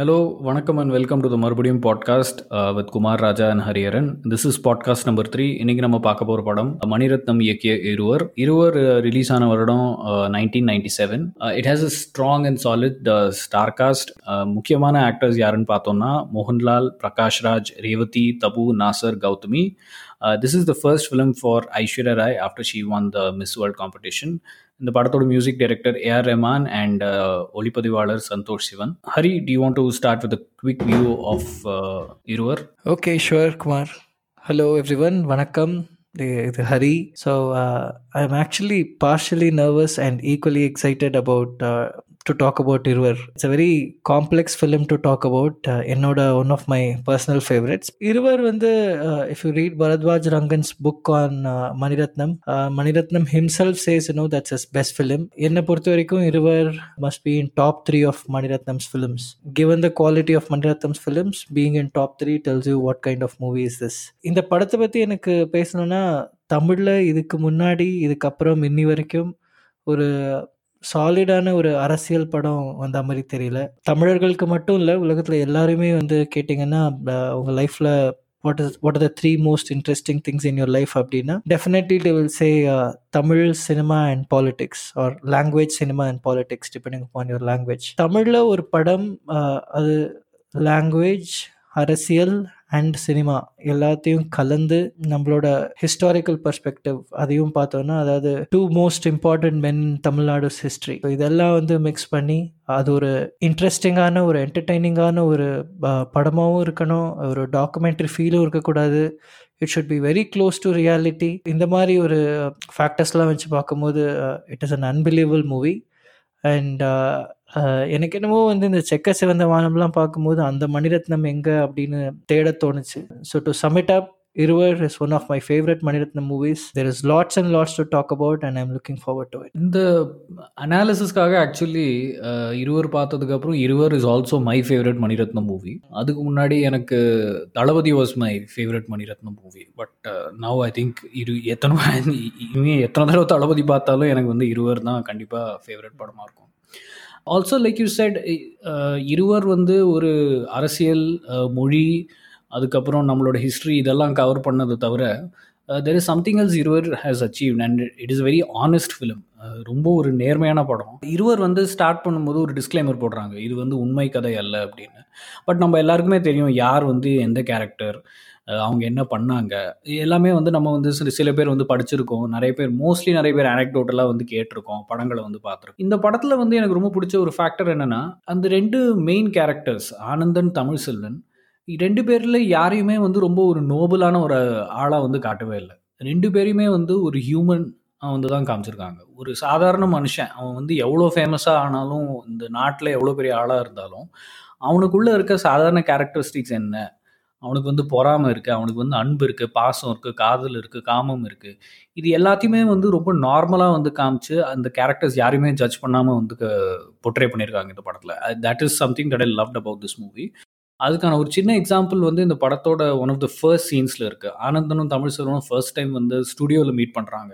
Hello வணக்கம் and welcome to the மறுபடியும் podcast with Kumar Raja and Hariharan this is podcast number three இன்னைக்கு நம்ம பார்க்க போகிற படம் uh, மணிரத்னம் இயக்கிய இருவர். இருவர் uh, ரிலீஸ் ஆன வருடம் nineteen ninety seven it has a strong and solid star cast முக்கியமான ஆக்டர்ஸ் யாருன்னு பார்த்தோம்னா Mohanlal Prakashraj Revathi Tabu Nassar Gautami. This is the first film for Aishwarya Rai after she won the Miss World competition இந்த படத்தோட music director AR Rahman and ஒளிப்பதிவாளர் Santosh Sivan. Hari I'd want to start with quick view of Iruvar? Okay sure Kumar hello everyone வணக்கம். இது Hari. So I am actually partially nervous and equally excited about to talk about Iruvar it's a very complex film to talk about என்னோட one of my personal favourites Iruvar வந்து if you read Baradwaj Rangan's book on Maniratnam Maniratnam himself says no that's is best film என்னை பொறுத்த வரைக்கும் Iruvar must be in top three of Maniratnam's films given the quality of Maniratnam's films being in top three tells you what kind of movie is this இந்த படத்தை பற்றி எனக்கு பேசணும்னா தமிழில் இதுக்கு முன்னாடி இதுக்கப்புறம் இன்னி வரைக்கும் ஒரு சாலிடான ஒரு அரசியல் படம் வந்த மாதிரி தெரியல. தமிழர்களுக்கு மட்டும் இல்லை உலகத்தில் எல்லாருமே வந்து கேட்டிங்கன்னா உங்கள் லைஃப்பில் what is what are the three most interesting things in your life அப்படின்னா definitely I'd will say Tamil cinema and politics or language cinema and politics depending upon your language தமிழில் ஒரு படம் அது லாங்குவேஜ் அரசியல் அண்ட் சினிமா எல்லாத்தையும் கலந்து நம்மளோட historical perspective அதையும் பார்த்தோன்னா அதாவது two most important men Tamil Nadu history இதெல்லாம் வந்து மிக்ஸ் பண்ணி அது ஒரு இன்ட்ரெஸ்டிங்கான ஒரு என்டர்டைனிங்கான ஒரு படமாகவும் இருக்கணும். ஒரு டாக்குமெண்ட்ரி ஃபீலும் இருக்கக்கூடாது. It should be very close to reality இந்த மாதிரி ஒரு ஃபேக்டர்ஸ்லாம் வச்சு பார்க்கும்போது it is an unbelievable movie and எனக்கு என்னமோ வந்து இந்த செக்க சிவந்த வானம்லாம் பார்க்கும்போது அந்த மணிரத்னம் எங்கே அப்படின்னு தேட தோணுச்சு. So to sum it up Iruvar is one of my favourite Maniratnam movies there is lots and lots to talk about and I'm looking forward to it இந்த அனாலிசிஸ்க்காக ஆக்சுவலி இருவர் பார்த்ததுக்கப்புறம் Iruvar is also my favourite Maniratnam movie அதுக்கு முன்னாடி எனக்கு Thalapathi was my favourite Maniratnam movie but now I think இரு எத்தனை இனிமே எத்தனை தடவை தளபதி பார்த்தாலும் எனக்கு வந்து இருவர் தான் கண்டிப்பாக ஃபேவரட் படமாக இருக்கும். ஆல்சோ லைக் யூ சைட் இருவர் வந்து ஒரு அரசியல் uh, மொழி அதுக்கப்புறம் நம்மளோட ஹிஸ்ட்ரி இதெல்லாம் கவர் பண்ணது தவிர there is something else Iruvar has achieve and it is very honest film ரொம்ப ஒரு நேர்மையான படம். இருவர் வந்து ஸ்டார்ட் பண்ணும்போது ஒரு டிஸ்க்ளைமர் போடுறாங்க. இது வந்து உண்மை கதை அல்ல அப்படின்னு. பட் நம்ம எல்லாருக்குமே தெரியும் யார் வந்து எந்த கேரக்டர் அவங்க என்ன பண்ணாங்க? எல்லாமே வந்து நம்ம வந்து சில சில பேர் வந்து படிச்சிருக்கோம். நிறைய பேர் மோஸ்ட்லி நிறைய பேர் அனக்டோட்டலாக வந்து கேட்டிருக்கோம். படங்களை வந்து பார்த்துருக்கோம். இந்த படத்தில் வந்து எனக்கு ரொம்ப பிடிச்ச ஒரு ஃபேக்டர் என்னென்னா அந்த ரெண்டு மெயின் கேரக்டர்ஸ் ஆனந்தன் தமிழ் செல்வன் ரெண்டு பேரில் யாரையுமே வந்து ரொம்ப ஒரு நோபலான ஒரு ஆளாக வந்து காட்டவே இல்லை. ரெண்டு பேரையுமே வந்து ஒரு ஹியூமன் வந்து தான் காமிச்சிருக்காங்க. ஒரு சாதாரண மனுஷன் அவன் வந்து எவ்வளோ ஃபேமஸாக ஆனாலும் இந்த நாட்டில் எவ்வளோ பெரிய ஆளாக இருந்தாலும் அவனுக்குள்ளே இருக்க சாதாரண கேரக்டரிஸ்டிக்ஸ் என்ன? அவனுக்கு வந்து பொறாமை இருக்குது அவனுக்கு வந்து அன்பு இருக்குது பாசம் இருக்குது காதல் இருக்குது காமம் இருக்குது இது எல்லாத்தையுமே வந்து ரொம்ப நார்மலாக வந்து காமிச்சு அந்த கேரக்டர்ஸ் யாரையுமே ஜட்ஜ் பண்ணாமல் வந்து பொட்ரே பண்ணியிருக்காங்க இந்த படத்தில். That is something that I loved about this movie அதுக்கான ஒரு சின்ன எக்ஸாம்பிள் வந்து இந்த படத்தோட ஒன் ஆஃப் த ஃபர்ஸ்ட் சீன்ஸில் இருக்குது ஆனந்தனும் தமிழ் செல்வனும் ஃபர்ஸ்ட் டைம் வந்து ஸ்டுடியோவில் மீட் பண்ணுறாங்க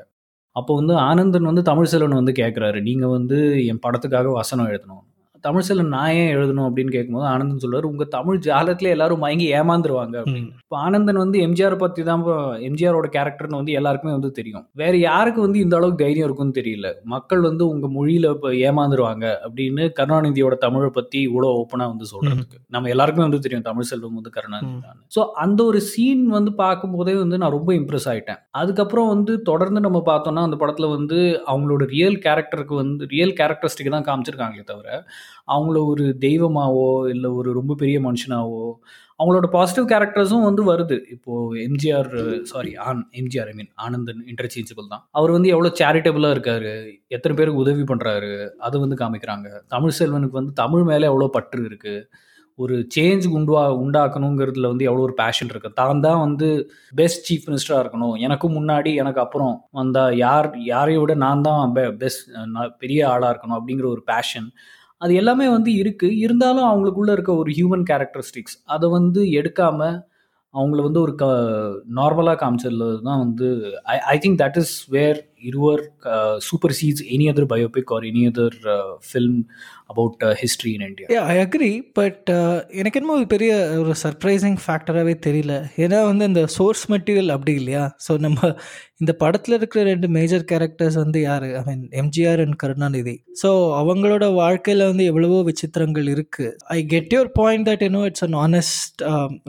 அப்போ வந்து ஆனந்தன் வந்து தமிழ் செல்வன் வந்து கேட்குறாரு நீங்கள் வந்து என் படத்துக்காக வசனம் எழுதணும். தமிழ் செல்வன் நான் ஏன் எழுதணும் அப்படின்னு கேட்கும்போது ஆனந்தன் சொல்லுவார் உங்கள் தமிழ் ஜாலத்தில் எல்லாரும் மயங்கி ஏமாந்துருவாங்க அப்படின்னு. இப்போ ஆனந்தன் வந்து எம்ஜிஆர் பற்றி தான் எம்ஜிஆரோட கேரக்டர்னு வந்து எல்லாருக்குமே வந்து தெரியும். வேற யாருக்கு வந்து இந்த அளவுக்கு தைரியம் இருக்கும்னு தெரியல. மக்கள் வந்து உங்கள் மொழியில் இப்போ ஏமாந்துருவாங்க அப்படின்னு கருணாநிதியோட தமிழை பற்றி இவ்வளோ ஓப்பனாக வந்து சொல்கிறதுக்கு நம்ம எல்லாருக்குமே வந்து தெரியும் தமிழ் செல்வம் வந்து கருணாநிதி தான். ஸோ அந்த ஒரு சீன் வந்து பார்க்கும்போதே வந்து நான் ரொம்ப இம்ப்ரெஸ் ஆகிட்டேன் அதுக்கப்புறம் வந்து தொடர்ந்து நம்ம பார்த்தோம்னா அந்த படத்தில் வந்து அவங்களோட ரியல் கேரக்டருக்கு வந்து ரியல் கேரக்டரிஸ்டிக் தான் காமிச்சிருக்காங்களே தவிர அவங்கள ஒரு தெய்வமாவோ இல்லை ஒரு ரொம்ப பெரிய மனுஷனாவோ அவங்களோட பாசிட்டிவ் கேரக்டர்ஸும் வந்து வருது. இப்போது MGR sorry an MGR I mean Anandan interchangeable தான். அவர் வந்து எவ்வளோ சேரிட்டபிளாக இருக்காரு எத்தனை பேருக்கு உதவி பண்ணுறாரு அதை வந்து காமிக்கிறாங்க. தமிழ் செல்வனுக்கு வந்து தமிழ் மேலே எவ்வளோ பற்று இருக்குது ஒரு சேஞ்ச் உண்டுவா உண்டாக்கணுங்கிறதுல வந்து எவ்வளோ ஒரு பேஷன் இருக்கு. தான் தான் வந்து பெஸ்ட் சீஃப் மினிஸ்டராக இருக்கணும். எனக்கும் முன்னாடி எனக்கு அப்புறம் வந்தால் யார் யாரையும் விட நான் தான் பெஸ்ட் பெரிய ஆளாக இருக்கணும் அப்படிங்கிற ஒரு பேஷன் அது எல்லாமே வந்து இருக்குது இருந்தாலும் அவங்களுக்குள்ளே இருக்க ஒரு ஹியூமன் கேரக்டரிஸ்டிக்ஸ் அதை வந்து எடுக்காமல் அவங்கள வந்து ஒரு க நார்மலாக காமிச்சதுல தான் வந்து I I think that is where Iruvar supersedes any other biopic or any other film about history in India I agree but எனக்கு என்னமோ ஒரு பெரிய ஒரு சர்ப்ரைசிங் ஃபேக்டராகவே தெரியல. ஏன்னா வந்து இந்த சோர்ஸ் மெட்டீரியல் அப்படி இல்லையா? ஸோ நம்ம இந்த படத்தில் இருக்கிற ரெண்டு மேஜர் கேரக்டர்ஸ் வந்து யார்? I mean MGR and Karunanidhi so அவங்களோட வாழ்க்கையில் வந்து எவ்வளவோ விசித்திரங்கள் இருக்குது I get your point that you know it's an honest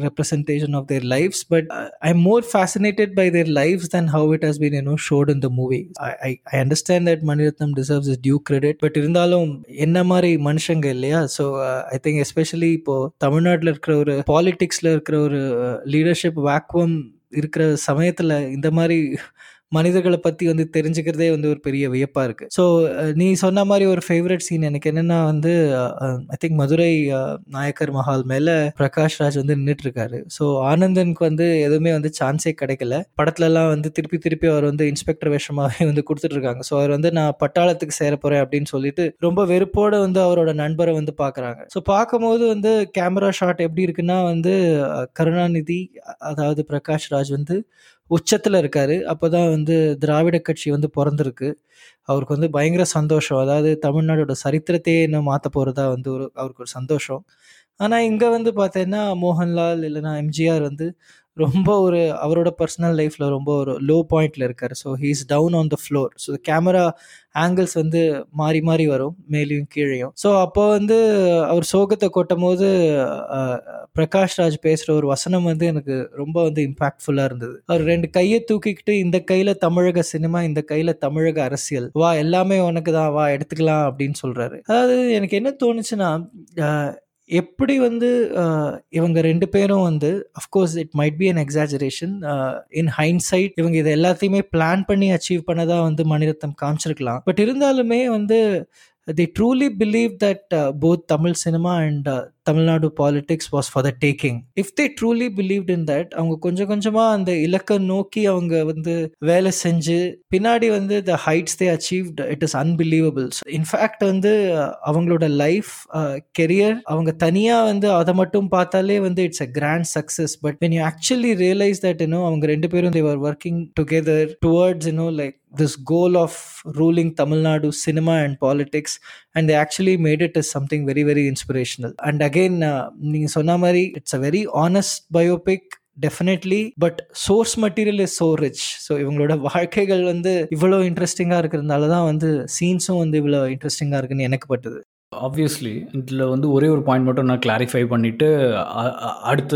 representation of their lives but I am more fascinated by their lives than how it has been you know shown in the movie I I understand that Maniratnam deserves is due credit but இருந்தாலும் என்ன மாதிரி மனுஷங்க இல்லையா? So I think especially இப்போ தமிழ்நாட்டில் இருக்கிற ஒரு பாலிடிக்ஸில் இருக்கிற ஒரு uh, லீடர்ஷிப் வேக்குவம் இருக்கிற சமயத்தில் இந்த மாதிரி மனிதர்களை பற்றி வந்து தெரிஞ்சுக்கிறதே வந்து ஒரு பெரிய வியப்பாக இருக்குது ஸோ நீ சொன்ன மாதிரி ஒரு ஃபேவரட் சீன் எனக்கு என்னென்னா வந்து ஐ திங்க் மதுரை நாயக்கர் மஹால் மேலே பிரகாஷ் ராஜ் வந்து நின்றுட்டுருக்காரு ஸோ ஆனந்தனுக்கு வந்து எதுவுமே வந்து சான்ஸே கிடைக்கல. படத்துலலாம் வந்து திருப்பி திருப்பி அவர் வந்து இன்ஸ்பெக்டர் வேஷமாகவே வந்து கொடுத்துட்ருக்காங்க ஸோ அவர் வந்து நான் பட்டாளத்துக்கு சேர போகிறேன் அப்படின்னு சொல்லிட்டு ரொம்ப வெறுப்போடு வந்து அவரோட நண்பரை வந்து பார்க்குறாங்க ஸோ பார்க்கும்போது வந்து கேமரா ஷாட் எப்படி இருக்குன்னா வந்து கருணாநிதி அதாவது பிரகாஷ் ராஜ் வந்து உச்சத்தில் இருக்கார். அப்போ தான் வந்து திராவிட கட்சி வந்து பிறந்திருக்கு. அவருக்கு வந்து பயங்கர சந்தோஷம். அதாவது தமிழ்நாடோட சரித்திரத்தையே இன்னும் மாற்ற போகிறதா வந்து ஒரு அவருக்கு ஒரு சந்தோஷம். ஆனால் இங்கே வந்து பார்த்தீங்கன்னா மோகன்லால் இல்லைன்னா எம்ஜிஆர் வந்து ரொம்ப ஒரு அவரோட பர்சனல் லைஃப்பில் ரொம்ப ஒரு லோ பாயிண்டில் இருக்கார். So he's down on the floor so camera angles வந்து மாறி மாறி வரும் மேலேயும் கீழேயும். ஸோ அப்போ வந்து அவர் சோகத்தை கொட்டும் போது பிரகாஷ் ராஜ் பேசுகிற ஒரு வசனம் வந்து எனக்கு ரொம்ப வந்து இம்பாக்ட்ஃபுல்லாக இருந்தது. அவர் ரெண்டு கையை தூக்கிக்கிட்டு இந்த கையில் தமிழக சினிமா இந்த கையில் தமிழக அரசியல். வா எல்லாமே உனக்கு தான். வா எடுத்துக்கலாம் அப்படின்னு சொல்கிறாரு அதாவது எனக்கு என்ன தோணுச்சுன்னா எப்படி வந்து இவங்க ரெண்டு பேரும் வந்து of course it might be an exaggeration in hindsight இவங்க இதை எல்லாத்தையுமே பிளான் பண்ணி அச்சீவ் பண்ணதாக வந்து மணிரத்னம் காமிச்சிருக்கலாம். பட் இருந்தாலுமே வந்து they truly believe that uh, both Tamil cinema and uh, Tamil Nadu politics was for the taking if they truly believed in that அவங்க கொஞ்சம் கொஞ்சமாக அந்த இலக்கை நோக்கி அவங்க வந்து வேலை செஞ்சு பின்னாடி வந்து the heights they achieved it is unbelievables in fact வந்து அவங்களோட லைஃப் கெரியர் அவங்க தனியாக வந்து அதை மட்டும் பார்த்தாலே வந்து it's a grand success but when you actually realise that இன்னும் அவங்க ரெண்டு பேரும் they were working together towards இன்னும் like this goal of ruling Tamil Nadu cinema and politics, and they actually made it as something very, very inspirational. And again, uh, சொன்ன மாதிரி it's a very biopic. Biopic definitely but source material is so rich so இவங்களோட வாழ்க்கைகள் வந்து இவ்வளோ இன்ட்ரெஸ்டிங்காக இருக்கிறதுனால தான் வந்து சீன்ஸும் வந்து இவ்வளோ இன்ட்ரெஸ்டிங்காக இருக்குன்னு எனக்கு பட்டுது ஆப்வியஸ்லி இதில் வந்து ஒரே ஒரு பாயிண்ட் மட்டும் நான் கிளாரிஃபை பண்ணிவிட்டு அடுத்த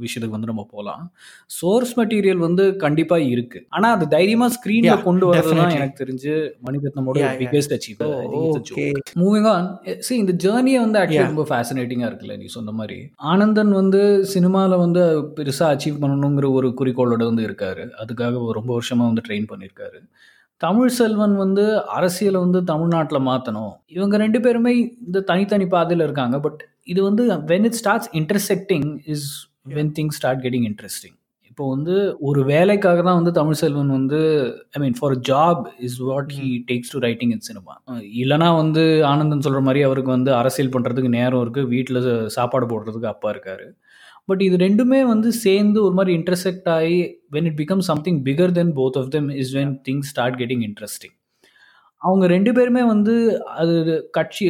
விஷயத்துக்கு வந்து நம்ம போகலாம் சோர்ஸ் மெட்டீரியல் வந்து கண்டிப்பாக இருக்குது ஆனால் அது தைரியமாக ஸ்க்ரீனில் கொண்டு வரது தான் எனக்கு தெரிஞ்சு மணிரத்னமோட biggest achieve moving on see இந்த ஜேர்னியை வந்து ஆக்சுவலி ரொம்ப ஃபேசினேட்டிங்காக இருக்குல்ல நீ சொன்ன மாதிரி. ஆனந்தன் வந்து சினிமாவில் வந்து பெருசாக அச்சீவ் பண்ணணுங்கிற ஒரு குறிக்கோளோட வந்து இருக்காரு. அதுக்காக ரொம்ப வருஷமாக வந்து ட்ரெயின் பண்ணியிருக்காரு தமிழ் செல்வன் வந்து அரசியலை வந்து தமிழ்நாட்டில் மாற்றணும் இவங்க ரெண்டு பேருமே இந்த தனித்தனி பாதையில் இருக்காங்க. பட் இது வந்து when it starts intersecting is when things start getting interesting இப்போ வந்து ஒரு வேலைக்காக தான் வந்து தமிழ் செல்வன் வந்து I mean for job is what he takes to writing in cinema இல்லைனா வந்து ஆனந்தன் சொல்கிற மாதிரி அவருக்கு வந்து அரசியல் பண்ணுறதுக்கு நேரம் இருக்குது வீட்டில் சாப்பாடு போடுறதுக்கு அப்பா இருக்கார். பட் இது ரெண்டுமே வந்து சேர்ந்து ஒரு மாதிரி இன்டர்செக்ட் ஆகி when it become something bigger then both of them is when things start getting interesting அவங்க ரெண்டு பேருமே வந்து அது கட்சி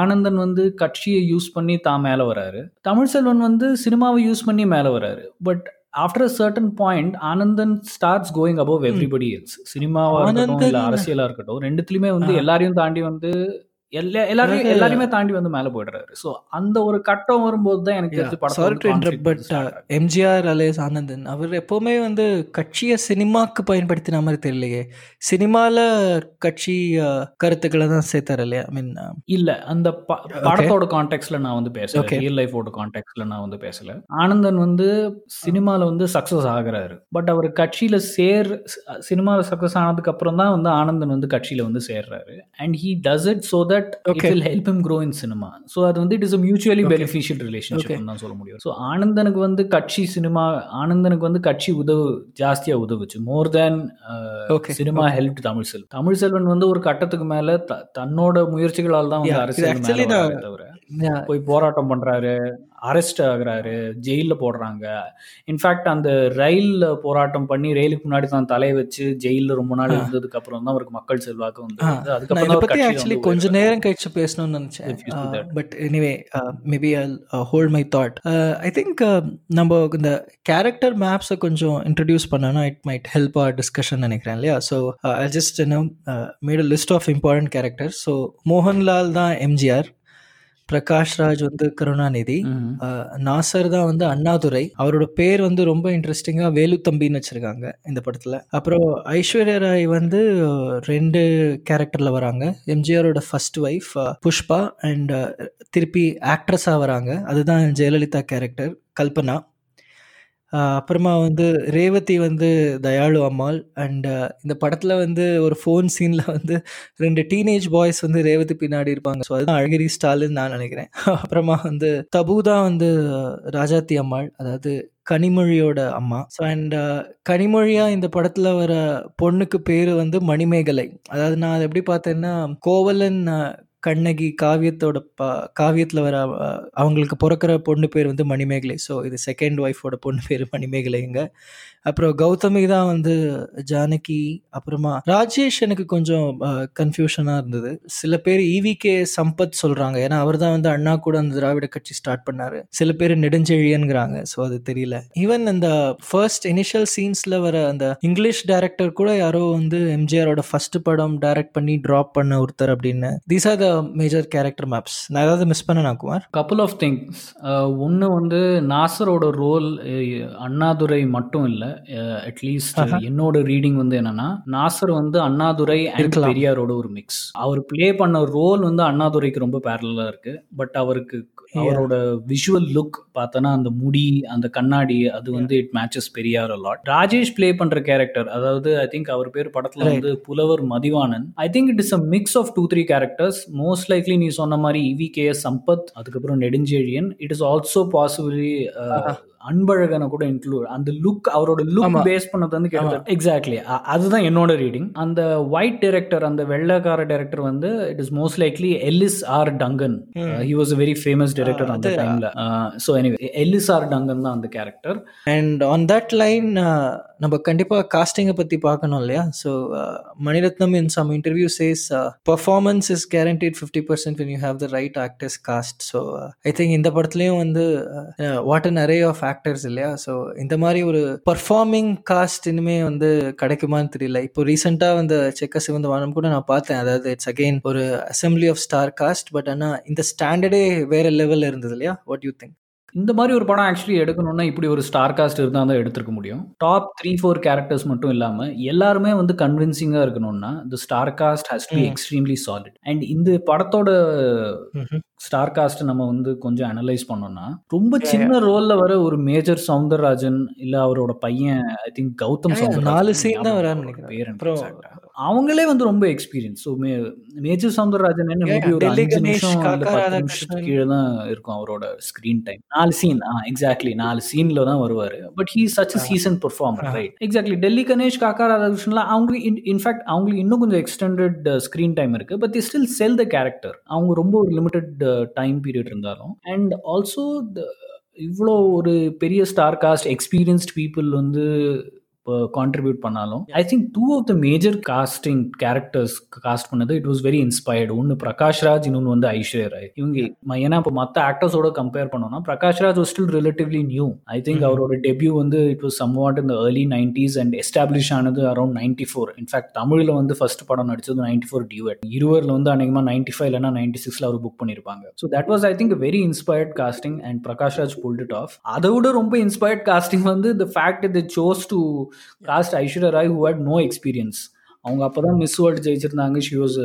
ஆனந்தன் வந்து கட்சியை யூஸ் பண்ணி தான் மேலே வராரு. தமிழ் செல்வன் வந்து சினிமாவை யூஸ் பண்ணி மேலே வராரு. But after a certain point Anandan starts going above everybody else சினிமாவாக இருக்கட்டும் இல்லை அரசியலாக இருக்கட்டும் ரெண்டுத்துலையுமே வந்து எல்லாரையும் தாண்டி வந்து எல்லா எல்லாரையும் எல்லாரையுமே தாண்டி வந்து மேலே போயிடுறாரு. ஸோ அந்த ஒரு கட்டம் வரும்போது தான் எனக்கு தெரிஞ்சு படம் பட் எம்ஜிஆர் அலேஸ் ஆனந்தன் அவர் எப்போவுமே வந்து கட்சியை சினிமாக்கு பயன்படுத்தின மாதிரி தெரியலையே. சினிமாவில் கட்சி கருத்துக்களை தான் சேர்த்தார் இல்லையா? ஐ மீன் இல்லை அந்த படத்தோட கான்டெக்ட்ல நான் வந்து பேசல. ரியல் லைஃபோட கான்டெக்ட்ல நான் வந்து பேசல. ஆனந்தன் வந்து சினிமாவில் வந்து சக்ஸஸ் ஆகுறாரு. பட் அவர் கட்சியில் சேர் சினிமாவில் சக்ஸஸ் ஆனதுக்கு அப்புறம் தான் வந்து ஆனந்தன் வந்து கட்சியில் வந்து சேர்றாரு. And he does it so that it will help him grow in cinema. So அது வந்து it is mutually beneficial relationship தான் சொல்ல முடியும். ஸோ ஆனந்தனுக்கு வந்து கட்சி சினிமா ஆனந்தனுக்கு வந்து கட்சி உதவு ஜாஸ்தியாக உதவுச்சு. More than cinema help Tamil Selvan Tamil Selvan வந்து ஒரு கட்டத்துக்கு மேல தன்னோட முயற்சிகளால் தான் வந்து அரசியல் தவிர. போய் போராட்டம் பண்றாரு அரெஸ்ட் ஆகுறாரு ஜெயிலில் போடுறாங்க. இன்ஃபேக்ட் அந்த ரயில் போராட்டம் பண்ணி ரயிலுக்கு முன்னாடி தான் தலையை வச்சு ஜெயிலில் ரொம்ப நாள் இருந்ததுக்கு அப்புறம் தான் அவருக்கு மக்கள் செல்வாக்கு வந்து அதுக்கப்புறம் இதை ஆக்சுவலி கொஞ்ச. நேரம் கழிச்சு பேசணும்னு நினைச்சேன். But anyway maybe I hold my thought I think நம்ம இந்த கேரக்டர் மேப்ஸை கொஞ்சம் இன்ட்ரடியூஸ் பண்ணனா it might help our discussion நினைக்கிறேன் இல்லையா? So I just made a list of important character so Mohanlal தான் எம்ஜிஆர் பிரகாஷ் ராஜ் வந்து கருணாநிதி. நாசர் தான் வந்து அண்ணாதுரை. அவரோட பேர் வந்து ரொம்ப இன்ட்ரெஸ்டிங்காக வேலுத்தம்பின்னு வச்சிருக்காங்க இந்த படத்தில். அப்புறம் ஐஸ்வர்யா ராய் வந்து ரெண்டு கேரக்டரில் வராங்க. எம்ஜிஆரோட ஃபர்ஸ்ட் ஒய்ஃப் புஷ்பா அண்ட் திருப்பி ஆக்ட்ரஸாக வராங்க. அதுதான் ஜெயலலிதா கேரக்டர் கல்பனா. அப்புறமா வந்து ரேவதி வந்து தயாளு அம்மாள் அண்ட் இந்த படத்தில் வந்து ஒரு ஃபோன் சீனில் வந்து ரெண்டு டீனேஜ் பாய்ஸ் வந்து ரேவதி பின்னாடி இருப்பாங்க. ஸோ அதுதான் அழகிரி ஸ்டாலின் நான் நினைக்கிறேன். அப்புறமா வந்து தபு தான் வந்து ராஜாத்தி அம்மாள் அதாவது கனிமொழியோட அம்மா. ஸோ அண்ட் கனிமொழியா இந்த படத்துல வர பொண்ணுக்கு பேரு வந்து மணிமேகலை. அதாவது நான் அதை எப்படி பார்த்தேன்னா கோவலன் கண்ணகி காவியத்தோட ப காவியத்தில் வர அவங்களுக்கு பிறக்கிற பொண்ணு பேர் வந்து மணிமேகலை. ஸோ இது செகண்ட் ஒய்ஃபோட பொண்ணு பேர் மணிமேகலைங்க. அப்புறம் கௌதமி தான் வந்து ஜானகி அப்புறமா ராஜேஷ் எனக்கு கொஞ்சம் கன்ஃபியூஷனாக இருந்தது. சில பேர் இவிகே சம்பத் சொல்கிறாங்க ஏன்னா அவர் தான் வந்து அண்ணா கூட அந்த திராவிட கட்சி ஸ்டார்ட் பண்ணார். சில பேர் நெடுஞ்செழியனுங்கிறாங்க ஸோ அது தெரியல. ஈவன் அந்த ஃபர்ஸ்ட் இனிஷியல் சீன்ஸில் வர அந்த இங்கிலீஷ் டேரக்டர் கூட யாரோ வந்து எம்ஜிஆரோட ஃபர்ஸ்ட் படம் டைரக்ட் பண்ணி ட்ராப் பண்ண ஒருத்தர் அப்படின்னு. These are the major character maps நான் ஏதாவது மிஸ் பண்ணனா குமார்? கப்புள் ஆஃப் திங்ஸ் ஒன்று வந்து நாசரோட ரோல் அண்ணாதுரை மட்டும் இல்லை. அட்லீஸ்ட் என்னோட ரீடிங் வந்து என்னன்னா நாசர் வந்து அண்ணாதுரை அண்ட். பெரியாரோட ஒரு மிக்ஸ் அவர் ப்ளே பண்ண ரோல் வந்து அண்ணாதுரைக்கு ரொம்ப பேரலாக இருக்கு. பட் அவருக்கு அவரோட விஷுவல் லுக் பார்த்தோன்னா அந்த முடி அந்த கண்ணாடி அது வந்து it matches Periyar lot Rajesh play பண்ற கேரக்டர் அதாவது ஐ திங்க் அவர் பேர் படத்துல வந்து Pulavar Mathivanan. I think it is a mix of two three characters most likely நீ சொன்ன மாதிரி இவி கே சம்பத் அதுக்கப்புறம் Nedunchezhiyan. It is also possibly அன்பழகனை கூட இன்க்ளூட் அந்த லுக் அவரோட லுக். பேஸ் பண்ணது வந்து கிட்டத்தட்ட எக்ஸாக்ட்லி அதுதான் என்னோட ரீடிங் அந்த ஒயிட் டைரக்டர் அந்த வெள்ளைக்கார டைரக்டர் வந்து it is most likely Ellis R Dungan he was a very famous director அந்த டைம்ல so anyway Ellis R Dungan தான் அந்த character and on that line நம்ம கண்டிப்பாக காஸ்டிங்கை பற்றி பார்க்கணும் இல்லையா? So Maniratnam in some interview says performance is guaranteed fifty percent when you have the right actors cast so I think இந்த படத்துலையும் வந்து what an array of actors இல்லையா? ஸோ இந்த மாதிரி ஒரு பர்ஃபார்மிங் காஸ்ட் இனிமே வந்து கிடைக்குமான்னு தெரியல. இப்போ ரீசெண்டாக வந்து செக்க சிவந்த வானம் கூட நான் பார்த்தேன். அதாவது இட்ஸ் அகெயின் ஒரு assembly of star cast but ஆனால் இந்த ஸ்டாண்டர்டே வேற லெவலில் இருந்தது இல்லையா? வாட் யூ திங்க் இந்த மாதிரி ஒரு படம் ஆக்சுவலி எடுக்கணும்னா இப்படி ஒரு ஸ்டார் காஸ்ட் இருந்தால் தான் எடுத்திருக்க முடியும். டாப் த்ரீ ஃபோர் கேரக்டர்ஸ் மட்டும் இல்லாமல் எல்லாருமே வந்து கன்வின்சிங்காக இருக்கணும்னா இந்த star cast has to be. Extremely solid and இந்த படத்தோட ஸ்டார் காஸ்ட் நம்ம வந்து கொஞ்சம் அனலைஸ் பண்ணோம்னா ரொம்ப சின்ன ரோல்ல வர ஒரு மேஜர் சவுந்தரராஜன் இல்ல அவரோட பையன் ஐ திங்க் கௌதம் நாலு scene தான் வரான்னு நினைக்கிறேன். அவங்களே வந்து ரொம்ப எக்ஸ்பீரியன்ஸ் ஸோ மேஜர் சவுந்தரராஜன் என்ன மேபி ஒரு அஞ்சு நிமிஷம் பத்து. நிமிஷத்துக்கு கீழே தான் இருக்கும் அவரோட ஸ்கிரீன் டைம் நாலு சீன் ஆ எக்ஸாக்ட்லி நாலு சீன்ல தான் வருவாரு. But he such seasoned performer Ah. Right exactly Delhi Ganesh Kaka ராதாகிருஷ்ணன்லாம் அவங்களுக்கு இன்ஃபேக்ட் அவங்களுக்கு இன்னும் கொஞ்சம் எக்ஸ்டெண்டட் ஸ்க்ரீன் டைம் இருக்கு. But they still sell the character அவங்க ரொம்ப ஒரு லிமிட்டட் டைம் பீரியட் இருந்தாலும். அண்ட் ஆல்சோ இவ்வளோ ஒரு பெரிய ஸ்டார் காஸ்ட் எக்ஸ்பீரியன்ஸ்ட் பீப்புள் வந்து கான்ட்ரிபியூட் பண்ணாலும் I think two of the major casting characters cast பண்ணது இட் வாஸ் வெரி இன்ஸ்பயர்டு ஒன்று பிரகாஷ் ராஜ் இன்னொன்று வந்து ஐஸ்வர்யா ராய். இவங்க ஏன்னா இப்போ மற்ற ஆக்டர்ஸோட கம்பேர் பண்ணோம்னா Prakash Raj was still relatively new I think. அவரோட டெபியூ வந்து இட் வாஸ் சம்வாட் இந்த ஏர்லி நைன்டிஸ் அண்ட் எஸ்டாப்ளிஷ் ஆனது around ninety four in fact தமிழில் வந்து ஃபர்ஸ்ட் படம் நடிச்சது நைன்டி ஃபோர் டியூட் இருவரில் வந்து அநேகமாக நைன்டி ஃபைவ் இல்லைனா நைன்டி சிக்ஸில் அவர் புக் பண்ணியிருப்பாங்க so that was I think very inspired casting and Prakash Raj pulled it off அதை விட ரொம்ப இன்ஸ்பயர்ட் காஸ்டிங் வந்து the fact the chose to cast Aishwarya Rai who had no experience அவங்க அப்பதான் miss world ஜெயிச்சிருந்தாங்க. She was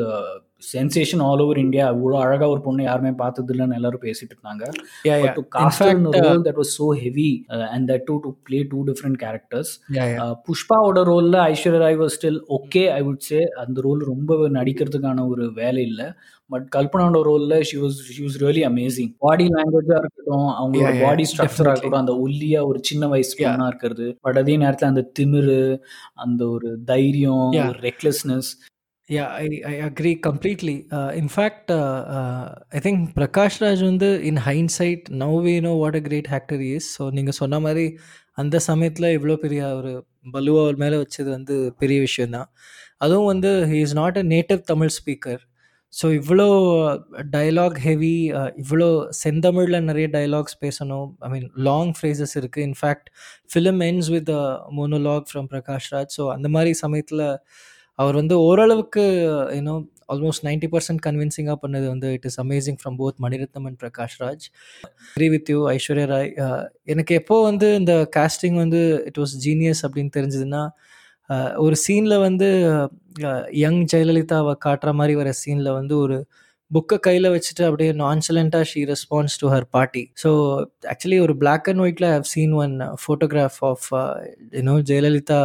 sensation all over India இவ்வளோ அழகா ஒரு பொண்ணு யாருமே பார்த்தது இல்லைன்னு எல்லாரும் பேசிட்டு இருந்தாங்க. Uh, and that too to play two different characters yeah, yeah. Uh, புஷ்பாவோட ரோல்ல Aishwarya Rai was still okay I would say அந்த ரோல் ரொம்ப நடிக்கிறதுக்கான ஒரு வேலை இல்லை. பட் கல்பனாவோட ரோல்ல she was she was really amazing body லாங்குவேஜா இருக்கட்டும் அவங்களோட பாடி ஸ்ட்ரக்சரா definitely. இருக்கட்டும் அந்த ஒல்லியா ஒரு சின்ன வயசு Yeah. பொண்ணா இருக்கிறது. பட் அதே நேரத்துல அந்த திமிரு அந்த ஒரு தைரியம் recklessness Yeah, I, I agree completely. Uh, in fact, uh, uh, I think Prakash Raj வந்து in hindsight now we know what a great actor he is. So நீங்கள் சொன்ன மாதிரி அந்த சமயத்தில் இவ்வளோ பெரிய ஒரு பலுவா அவர் மேலே வச்சது வந்து பெரிய விஷயம்தான். அதுவும் வந்து he is not a native Tamil speaker so இவ்வளோ டயலாக் ஹெவி இவ்வளோ செந்தமிழில் நிறைய டயலாக்ஸ் பேசணும். ஐ மீன் லாங் ஃப்ரேசஸ் இருக்குது in fact film ends with monologue from Prakash Raj so அந்த மாதிரி சமயத்தில் அவர் வந்து ஓரளவுக்கு you know almost ninety percent கன்வின்சிங்காக பண்ணது வந்து it is amazing from both Mani Ratnam and Prakash Raj three with you Aishwarya Rai எனக்கு எப்போ வந்து இந்த காஸ்டிங் வந்து இட் வாஸ் ஜீனியஸ் அப்படின்னு தெரிஞ்சதுன்னா uh, ஒரு சீனில் வந்து uh, யங் ஜெயலலிதாவை காட்டுற மாதிரி வர சீனில் வந்து ஒரு புக்கை கையில் வச்சுட்டு அப்படியே நான்சலண்ட்டாக she response to her party so actually ஒரு பிளாக் அண்ட் ஒயிட்டில் have seen one photograph of you know Jayalalithaa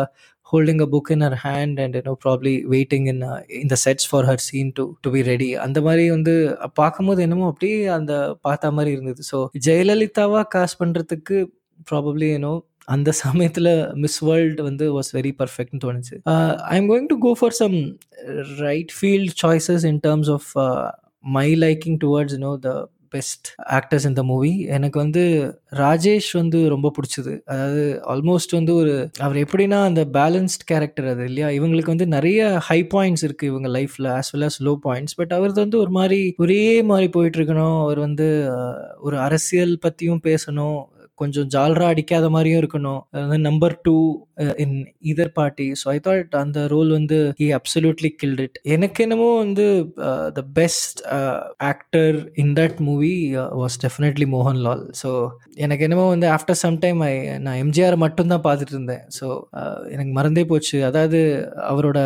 holding a book in her hand and you know probably waiting in uh, in the sets for her scene to to be ready. அந்த மாதிரி வந்து பார்க்கும்போது என்னமோ அப்படியே அந்த பார்த்த மாதிரி இருந்தது. ஸோ ஜெயலலிதாவா காஸ்ட் பண்ணுறதுக்கு ப்ராபப்ளி யூனோ அந்த சமயத்தில் மிஸ் வேர்ல்டு வந்து வாஸ் வெரி பர்ஃபெக்ட்னு தோணுச்சு. I am going to go for some right field choices in terms of my liking towards you know the best actors இந்த மூவி எனக்கு வந்து ராஜேஷ் வந்து ரொம்ப பிடிச்சது. அதாவது ஆல்மோஸ்ட் வந்து ஒரு அவர் எப்படின்னா அந்த பேலன்ஸ்ட் கேரக்டர் அது இல்லையா? இவங்களுக்கு வந்து நிறைய ஹை பாயிண்ட்ஸ் இருக்குது இவங்க லைஃப்பில் as well as low points but அவரது வந்து ஒரு மாதிரி ஒரே மாதிரி போயிட்டு இருக்கணும். அவர் வந்து ஒரு அரசியல் பற்றியும் பேசணும். கொஞ்சம் ஜால்ரா அடிக்காத மாதிரியும் இருக்கணும். Number two in either party so I thought அந்த ரோல் வந்து ஹி அப்சல்யூட்லி கில்ட் இட் எனக்கு என்னமோ வந்து the best actor in that movie was definitely Mohanlal so எனக்கு என்னமோ வந்து ஆஃப்டர் சம் டைம் ஐ நான் எம்ஜிஆர் மட்டும்தான் பார்த்துட்டு இருந்தேன். ஸோ எனக்கு மறந்தே போச்சு. அதாவது அவரோட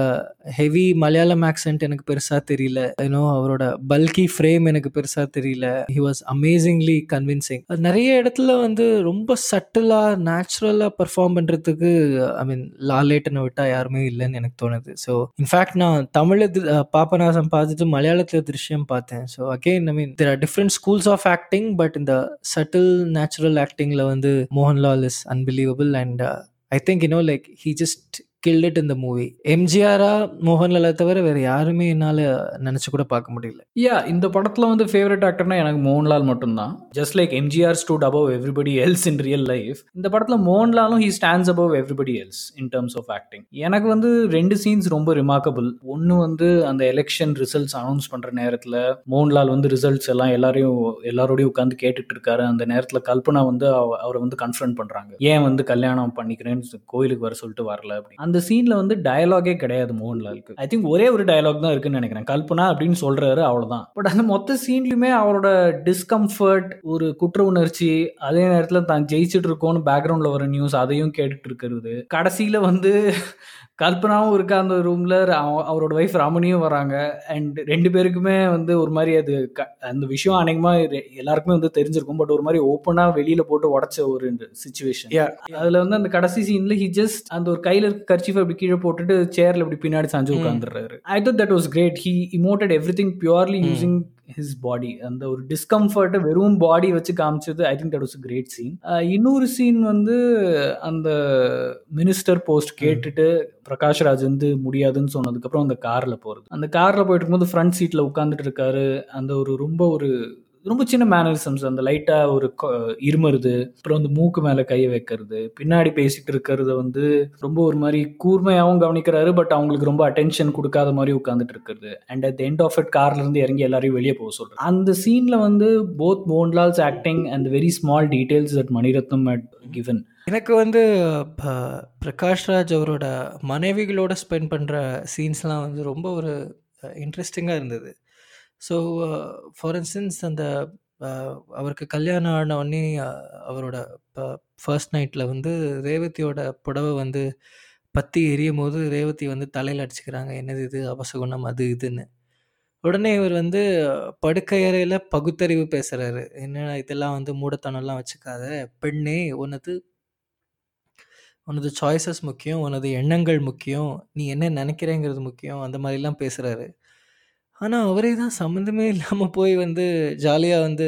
ஹெவி மலையாளம் ஆக்சென்ட் எனக்கு பெருசாக தெரியல. ஏன்னோ அவரோட பல்கி ஃப்ரேம் எனக்கு பெருசாக தெரியல. ஹி வாஸ் அமேசிங்லி கன்வின்சிங் நிறைய இடத்துல வந்து ரொம்ப சட்டிலாக நேச்சுரலாக பர்ஃபார்ம் பண்ணுறதுக்கு ஐ மீன் லாலேட்டனை விட்டால் யாருமே இல்லைன்னு எனக்கு தோணுது. ஸோ இன்ஃபேக்ட் நான் தமிழ் பாப்பநாசம் பார்த்துட்டு மலையாளத்தில் திருஷ்யம் பார்த்தேன். So again I mean there are different schools of acting but இந்த சட்டில் நேச்சுரல் ஆக்டிங்கில் வந்து Mohanlal is unbelievable and I think you know like he just killed it இந்த மூவி எம்ஜிஆரா மோகன்லாலை தவிர வேற யாருமே என்னால் நினச்சி கூட பார்க்க முடியல. யா இந்த படத்தில் வந்து ஃபேவரட் ஆக்டர்னா எனக்கு மோகன்லால் மட்டும்தான். Just like MGR stood above everybody else in real life இந்த படத்தில் மோகன்லாலும் he stands above everybody else in terms of acting எனக்கு வந்து ரெண்டு சீன்ஸ் ரொம்ப ரிமார்க்கபிள் ஒன்று வந்து அந்த எலெக்ஷன் ரிசல்ட்ஸ் அனௌன்ஸ் பண்ணுற நேரத்தில் மோகன்லால் வந்து ரிசல்ட்ஸ் எல்லாம் எல்லாரையும் எல்லாரோடையும் உட்காந்து கேட்டுட்டு இருக்காரு. அந்த நேரத்தில் கல்பனா வந்து அவரை வந்து கன்ஃபர்ன் பண்ணுறாங்க ஏன் வந்து கல்யாணம் பண்ணிக்கிறேன்னு கோயிலுக்கு வர சொல்லிட்டு வரல அப்படின்னு. அந்த சீனில் வந்து டயலாகே கிடையாது மோகன்லாலுக்கு ஐ திங்க் ஒரே ஒரு டயலாக் தான் இருக்குன்னு நினைக்கிறேன். கல்பனா அப்படின்னு சொல்கிறாரு அவ்வளோதான் பட் அந்த மொத்த சீன்லையுமே அவரோட டிஸ்கம்ஃபர்ட் ஒரு குற்ற உணர்ச்சி அதே நேரத்தில் தான் ஜெயிச்சுட்டு இருக்கோன்னு பேக்ரவுண்டில் வர நியூஸ் அதையும் கேட்டுட்டு இருக்கிறது. கடைசியில் வந்து கல்பனாவும் இருக்கா அந்த ரூம்ல அவரோட ஒய்ஃப் ராமனியும் வராங்க. அண்ட் ரெண்டு பேருக்குமே வந்து ஒரு மாதிரி அது அந்த விஷயம் அநேகமா எல்லாருக்குமே வந்து தெரிஞ்சிருக்கும். பட் ஒரு மாதிரி ஓப்பனா வெளியில போட்டு உடச்ச ஒரு சுச்சுவேஷன் அதுல வந்து அந்த கடைசி சீன்ல ஹி ஜஸ்ட் அந்த ஒரு கையில இருக்க கர்ச்சிஃப் அப்படி கீழே போட்டுட்டு சேர்ல இப்படி பின்னாடி சாஞ்சு உட்காந்துடுறாரு I thought that was great he emoted everything purely using his body அந்த ஒரு டிஸ்கம்ஃபர்ட்டை வெறும் பாடி வச்சு காமிச்சது I think that was great scene இன்னொரு சீன் வந்து அந்த மினிஸ்டர் போஸ்ட் கேட்டுட்டு பிரகாஷ் ராஜ் வந்து முடியாதுன்னு சொன்னதுக்கப்புறம் அந்த காரில் போகிறது அந்த காரில் போயிட்டு இருக்கும்போது ஃப்ரண்ட் சீட்டில் உட்காந்துட்டு இருக்காரு. அந்த ஒரு ரொம்ப ஒரு ரொம்ப சின்ன மேனரிசம்ஸ் அந்த லைட்டாக ஒரு இருமருது அப்புறம் வந்து மூக்கு மேலே கையை வைக்கிறது பின்னாடி பேசிட்டு இருக்கிறத வந்து ரொம்ப ஒரு மாதிரி கூர்மையாகவும் கவனிக்கிறாரு பட் அவங்களுக்கு ரொம்ப அட்டென்ஷன் கொடுக்காத மாதிரி உட்காந்துட்டு இருக்கிறது. And at end of it கார்லேருந்து இறங்கி எல்லாரையும் வெளியே போக சொல்றாரு. அந்த சீனில் வந்து both Mohanlal's acting and very small details that Mani Ratnam at given எனக்கு வந்து பிரகாஷ் ராஜ் அவரோட மனைவிகளோட ஸ்பெண்ட் பண்ணுற சீன்ஸ்லாம் வந்து ரொம்ப ஒரு இன்ட்ரெஸ்டிங்காக இருந்தது. ஸோ ஃபார் இன்ஸ்டன்ஸ் அந்த uh, அவருக்கு கல்யாணம் ஆன உடனே அவரோட ஃபர்ஸ்ட் நைட்டில் வந்து ரேவதியோட புடவை வந்து பற்றி எரியும் போது ரேவதி வந்து தலையில் அடிச்சுக்கிறாங்க. என்னது இது? அவசகுணம் அது இதுன்னு. உடனே இவர் வந்து படுக்கை அறையில் பகுத்தறிவு பேசுகிறாரு என்ன இதெல்லாம் வந்து மூடத்தனம்லாம் வச்சுக்காத. பெண்ணே உனது உனது சாய்ஸஸ் முக்கியம் உனது எண்ணங்கள் முக்கியம். நீ என்ன நினைக்கிறேங்கிறது முக்கியம். அந்த மாதிரிலாம் பேசுகிறாரு ஆனால் அவரே தான் சம்மந்தமே இல்லாமல் போய் வந்து ஜாலியாக வந்து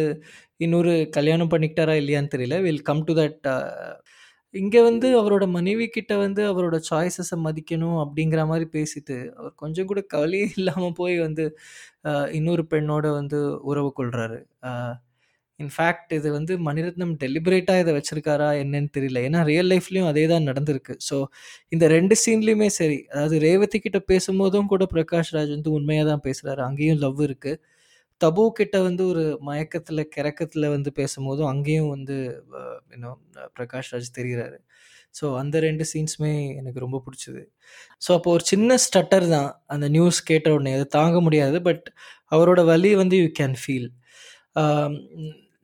இன்னொரு கல்யாணம் பண்ணிக்கிட்டாரா இல்லையான்னு தெரியல வில் கம் டு தட் இங்க வந்து அவரோட மனைவி கிட்ட வந்து அவரோட சாய்ஸஸ மதிக்கணும் அப்படிங்கிற மாரி பேசிட்டு, அவர் கொஞ்சம் கூட கவலையே இல்லாம போய் வந்து அ இன்னொரு பெண்ணோட வந்து உறவு கொள்றாரு. அ இன்ஃபேக்ட் இது வந்து மணிரத்னம் டெலிபரேட்டாக இதை வச்சிருக்காரா என்னன்னு தெரியல. ஏன்னா ரியல் லைஃப்லேயும் அதே தான் நடந்திருக்கு. ஸோ இந்த ரெண்டு சீன்லேயுமே சரி, அதாவது ரேவதி கிட்ட பேசும்போதும் கூட பிரகாஷ் ராஜ் வந்து உண்மையாக தான் பேசுகிறாரு அங்கேயும் லவ் இருக்குது தபு கிட்ட வந்து ஒரு மயக்கத்தில் கிறக்கத்தில் வந்து பேசும்போதும் அங்கேயும் வந்து இன்னும் பிரகாஷ் ராஜ் தெரிகிறாரு ஸோ அந்த ரெண்டு சீன்ஸுமே எனக்கு ரொம்ப பிடிச்சது ஸோ அப்போ ஒரு சின்ன ஸ்டட்டர் தான். அந்த நியூஸ் கேட்ட உடனே. அது தாங்க முடியாது. பட் அவரோட வலி வந்து யூ கேன் ஃபீல்.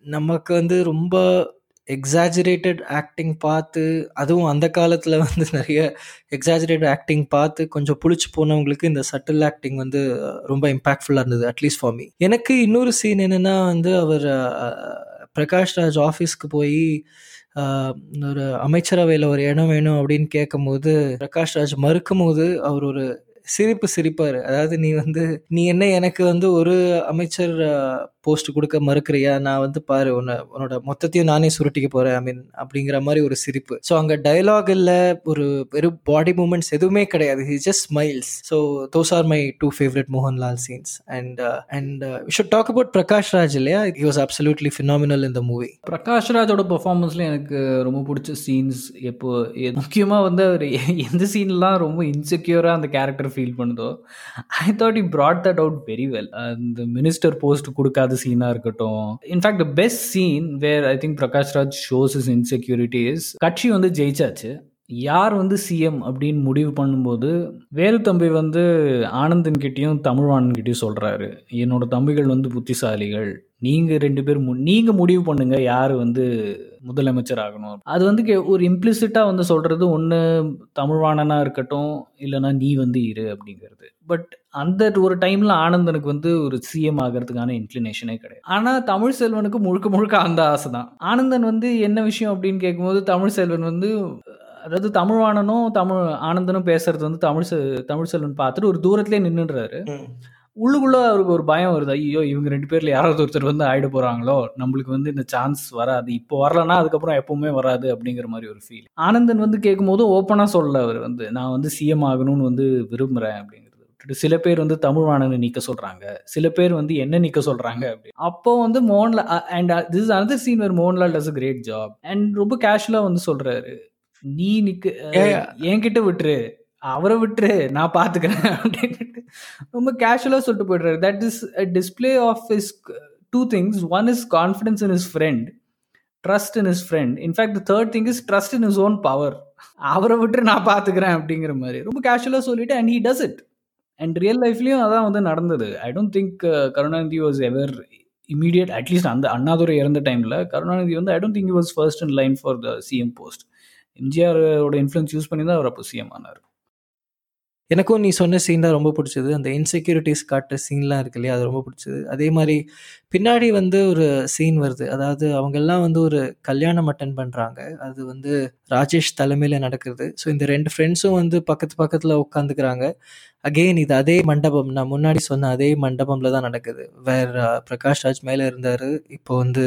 நமக்கு வந்து ரொம்ப எக்ஸாஜுரேட்டட் ஆக்டிங் பார்த்து, அதுவும் அந்த காலத்தில் வந்து நிறைய எக்ஸாஜுரேட்டட் ஆக்டிங் பார்த்து கொஞ்சம் புளிச்சு போனவங்களுக்கு இந்த சட்டில் ஆக்டிங் வந்து ரொம்ப இம்பாக்ட்ஃபுல்லாக இருந்தது. At least for me. எனக்கு இன்னொரு சீன் என்னன்னா வந்து அவர் பிரகாஷ் ராஜ் ஆஃபீஸ்க்கு போய் ஒரு அமைச்சரவையில் ஒரு இடம் வேணும் அப்படின்னு கேட்கும்போது, பிரகாஷ் ராஜ் மறுக்கும்போது அவர் ஒரு சிரிப்பு சிரிப்பார் அதாவது நீ வந்து நீ என்ன எனக்கு வந்து ஒரு அமைச்சர் போஸ்ட் கொடுக்க மறுக்கிறியா? நான் வந்து பாரு உன்னை உன்னோட மொத்தத்தையும் நானே சுருட்டிக்க போறேன். ஐ மீன் அப்படிங்கிற மாதிரி ஒரு சிரிப்பு. ஸோ அங்கே டைலாக் இல்லை ஒரு வெறும் பாடி மூமெண்ட்ஸ் எதுவுமே கிடையாது. He just smiles. So those are my two favourite Mohanlal scenes. And and should talk about Prakash Raj இல்லையா? He was absolutely phenomenal in the movie. Prakash ராஜோட பெர்ஃபார்மன்ஸ்ல எனக்கு ரொம்ப பிடிச்ச சீன்ஸ் எப்போ முக்கியமாக வந்து அவர் எந்த சீன்லாம் ரொம்ப இன்செக்யூராக அந்த கேரக்டர் ஃபீல் பண்ணுதோ, I thought he brought that out very well. அந்த மினிஸ்டர் போஸ்ட் கொடுக்காத சீனா இருக்கட்டும். In fact best scene where I think Prakash Raj shows is insecurities கட்சி வந்து ஜெயிச்சாச்சு. யார் வந்து சிஎம் அப்படின்னு முடிவு பண்ணும்போது, வேலு தம்பி வந்து ஆனந்தன் கிட்டேயும் தமிழ்வாணன் கிட்டயும் என்னோட தம்பிகள் வந்து புத்திசாலிகள். நீங்கள் ரெண்டு பேர் மு நீங்கள் முடிவு பண்ணுங்க யார் வந்து முதலமைச்சர் ஆகணும். அது வந்து கே ஒரு இம்ப்ளிசிட்டாக வந்து சொல்கிறது ஒன்று தமிழ்வாணனாக இருக்கட்டும், இல்லைனா நீ வந்து இரு அப்படிங்கிறது. பட் அந்த ஒரு டைமில் ஆனந்தனுக்கு வந்து ஒரு சிஎம் ஆகிறதுக்கான இன்க்ளினேஷனே கிடையாது. ஆனால் தமிழ் செல்வனுக்கு முழுக்க முழுக்க அந்த ஆசை தான். ஆனந்தன் வந்து என்ன விஷயம் அப்படின்னு கேட்கும்போது, தமிழ் செல்வன் வந்து அதாவது தமிழ்வாணனும், தமிழ் ஆனந்தனும் பேசுறது வந்து தமிழ் செ தமிழ்செல்வன் பார்த்துட்டு ஒரு தூரத்திலேயே நின்னுடுறாரு. ம். உள்ளுக்குள்ள அவருக்கு ஒரு பயம் வருது. ஐயய்யோ! இவங்க 2 பேர்ல யாராவது ஒருத்தர் வந்து ஆயிட போறாங்களோ! நம்மளுக்கு வந்து இந்த சான்ஸ் வராது. இப்போ வரலன்னா அதுக்கப்புறம் எப்பவுமே வராது அப்படிங்கிற மாரி ஒரு ஃபீல். ஆனந்தன் வந்து கேட்கும்போது ஓப்பனா சொல்லல அவரு வந்து. நான் வந்து சிஎம் ஆகணும்னு வந்து விரும்புறேன் அப்படிங்கிறது. விட்டுட்டு சில பேர் வந்து தமிழ்வாணன நீக்க சொல்றாங்க. சில பேர் வந்து என்ன நீக்க சொல்றாங்க அப்படி. அப்போ வந்து Mohanlal a and this another scene where Mohanlal does a great job. And ரொம்ப கேஷுவலா வந்து சொல்றாரு. நீ நிக்க. என்கிட்ட விட்டுரு. அவர விட்டுரு. நான் பார்த்துக்கிறேன் அப்படின்ட்டு ரொம்ப கேஷுவலா சொல்லிட்டு போயிடுறாரு. That is display of his 2 things. One is confidence in his friend. Trust in his friend. In fact third thing is trust in his own power. அவர விட்டுரு நான் பார்த்துக்கிறேன் அப்படிங்கிற மாரி. ரொம்ப கேஷுவலா சொல்லிட்டு and he does it. And real லைஃப்லயும் அதான் வந்து நடந்தது. I don't think Karunanidhi was ever immediate at least அந்த அண்ணாதுரை இறந்த டைம்ல கருணாநிதி வந்து I don't think was first in line for the CM post. எம்ஜிஆரோட influence use பண்ணி தான் அவர் அப்போ சிஎம் ஆனார் எனக்கும் நீ சொன்ன சீன் தான் ரொம்ப பிடிச்சது அந்த இன்செக்யூரிட்டிஸ் காட்டுற சீன்லாம் இருக்கு இல்லையா? அது ரொம்ப பிடிச்சது அதே மாதிரி பின்னாடி வந்து ஒரு சீன் வருது. அதாவது அவங்கெல்லாம் வந்து ஒரு கல்யாணம் அட்டன் பண்ணுறாங்க அது வந்து ராஜேஷ் தலைமையில் நடக்குது. ஸோ இந்த ரெண்டு ஃப்ரெண்ட்ஸும் வந்து பக்கத்து பக்கத்தில் உட்காந்துக்கிறாங்க. அகெயின் இது அதே மண்டபம். நான் முன்னாடி சொன்ன அதே மண்டபம்ல தான் நடக்குது. வேற பிரகாஷ் ராஜ் மேலே இருந்தார் இப்போ வந்து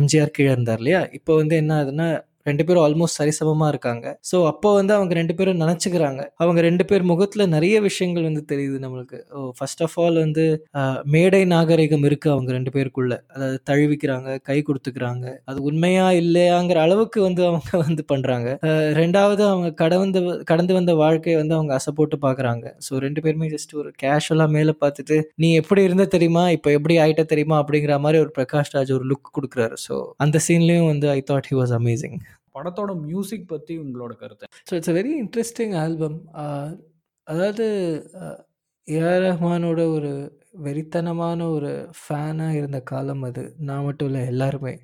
எம்ஜிஆர் கீழே இருந்தார் இல்லையா? இப்போ வந்து என்ன ஆகுதுன்னா ரெண்டு பேரும் ஆல்மோஸ்ட் சரிசமமா இருக்காங்க. ஸோ அப்போ வந்து அவங்க ரெண்டு பேரும் நினச்சிக்கிறாங்க அவங்க ரெண்டு பேர் முகத்துல நிறைய விஷயங்கள் வந்து தெரியுது நம்மளுக்கு. ஓ ஃபர்ஸ்ட் ஆஃப் ஆல் வந்து மேடை நாகரிகம் இருக்கு அவங்க ரெண்டு பேருக்குள்ள. அதாவது தழுவிக்கிறாங்க, கை கொடுத்துக்கிறாங்க அது உண்மையா இல்லையாங்கிற அளவுக்கு வந்து அவங்க வந்து பண்றாங்க. ரெண்டாவது அவங்க கடந்து கடந்து வந்த வாழ்க்கையை வந்து அவங்க அசை போட்டு பார்க்குறாங்க. ஸோ ரெண்டு பேருமே ஜஸ்ட் ஒரு கேஷுவலா மேலே பார்த்துட்டு, "நீ எப்படி இருந்த தெரியுமா? இப்போ எப்படி ஆயிட்ட தெரியுமா?" அப்படிங்கிற மாதிரி ஒரு பிரகாஷ் ராஜ் ஒரு லுக் கொடுக்குறாரு ஸோ அந்த சீன்லயும் வந்து I thought he was amazing. படத்தோட மியூசிக் பற்றி உங்களோட கருத்து? So it's a very interesting album. அதாவது ஏ.ஆர். ரஹ்மானோட ஒரு வெறித்தனமான ஒரு ஃபேனாக இருந்த காலம் அது. நான் மட்டும் இல்லை எல்லாருமே.